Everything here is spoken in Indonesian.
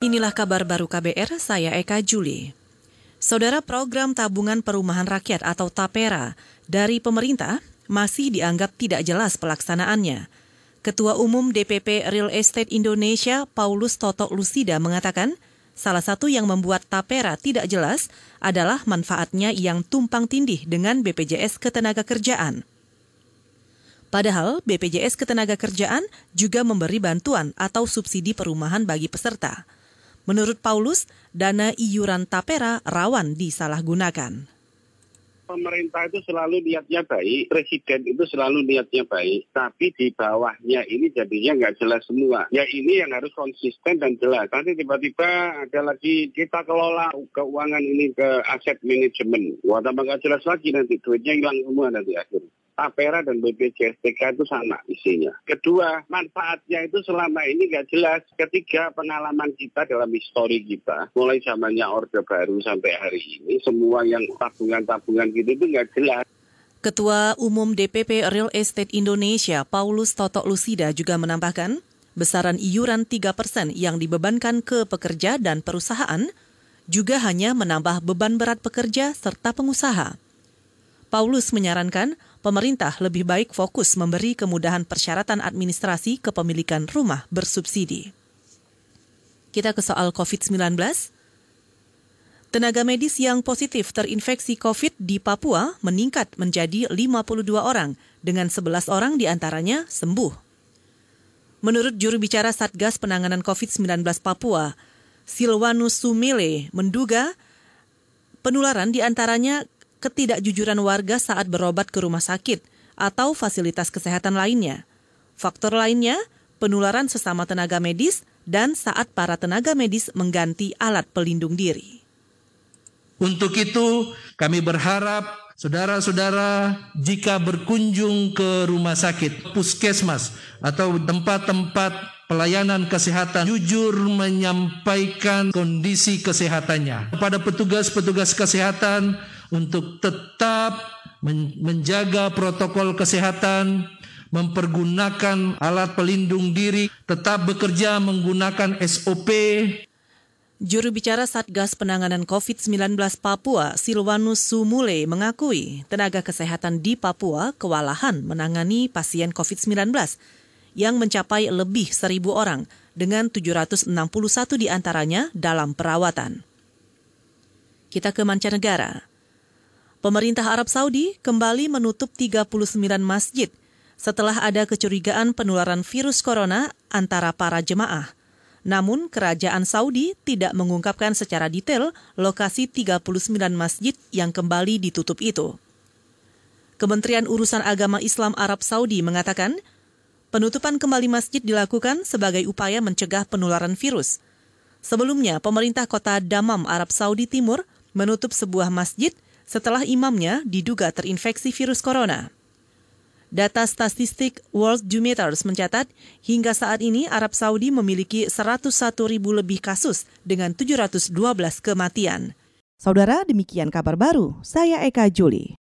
Inilah kabar baru KBR, saya Eka Juli. Saudara program tabungan perumahan rakyat atau TAPERA dari pemerintah masih dianggap tidak jelas pelaksanaannya. Ketua Umum DPP Real Estate Indonesia Paulus Toto Lusida mengatakan, salah satu yang membuat TAPERA tidak jelas adalah manfaatnya yang tumpang tindih dengan BPJS Ketenagakerjaan. Padahal BPJS Ketenagakerjaan juga memberi bantuan atau subsidi perumahan bagi peserta. Menurut Paulus, dana iuran tapera rawan disalahgunakan pemerintah itu selalu niatnya baik, presiden itu selalu niatnya baik, tapi di bawahnya ini jadinya nggak jelas semua. Ya ini yang harus konsisten dan jelas. Nanti tiba-tiba ada lagi kita kelola keuangan ini ke aset manajemen. Wah tambah nggak jelas lagi nanti duitnya hilang semua nanti akhirnya. Tapera dan BPJSTK itu sama isinya. Kedua, manfaatnya itu selama ini nggak jelas. Ketiga, pengalaman kita dalam histori kita, mulai zamannya Orde Baru sampai hari ini, semua yang tabungan-tabungan gitu itu nggak jelas. Ketua Umum DPP Real Estate Indonesia, Paulus Toto Lusida juga menambahkan, besaran iuran 3 persen yang dibebankan ke pekerja dan perusahaan juga hanya menambah beban berat pekerja serta pengusaha. Paulus menyarankan pemerintah lebih baik fokus memberi kemudahan persyaratan administrasi kepemilikan rumah bersubsidi. Kita ke soal COVID-19. Tenaga medis yang positif terinfeksi COVID di Papua meningkat menjadi 52 orang, dengan 11 orang di antaranya sembuh. Menurut juru bicara Satgas Penanganan COVID-19 Papua, Silwanus Sumile menduga penularan di antaranya ketidakjujuran warga saat berobat ke rumah sakit atau fasilitas kesehatan lainnya. Faktor lainnya, penularan sesama tenaga medis dan saat para tenaga medis mengganti alat pelindung diri. Untuk itu, kami berharap saudara-saudara jika berkunjung ke rumah sakit, puskesmas, atau tempat-tempat pelayanan kesehatan jujur menyampaikan kondisi kesehatannya kepada petugas-petugas kesehatan untuk tetap menjaga protokol kesehatan, mempergunakan alat pelindung diri, tetap bekerja menggunakan SOP. Juru bicara Satgas Penanganan COVID-19 Papua, Silwanus Sumule, mengakui tenaga kesehatan di Papua kewalahan menangani pasien COVID-19 yang mencapai lebih seribu orang dengan 761 di antaranya dalam perawatan. Kita ke mancanegara. Pemerintah Arab Saudi kembali menutup 39 masjid setelah ada kecurigaan penularan virus corona antara para jemaah. Namun, kerajaan Saudi tidak mengungkapkan secara detail lokasi 39 masjid yang kembali ditutup itu. Kementerian Urusan Agama Islam Arab Saudi mengatakan, penutupan kembali masjid dilakukan sebagai upaya mencegah penularan virus. Sebelumnya, pemerintah kota Damam, Arab Saudi Timur menutup sebuah masjid setelah imamnya diduga terinfeksi virus corona. Data statistik World Dumeters mencatat, hingga saat ini Arab Saudi memiliki 101 ribu lebih kasus dengan 712 kematian. Saudara, demikian kabar baru. Saya Eka Juli.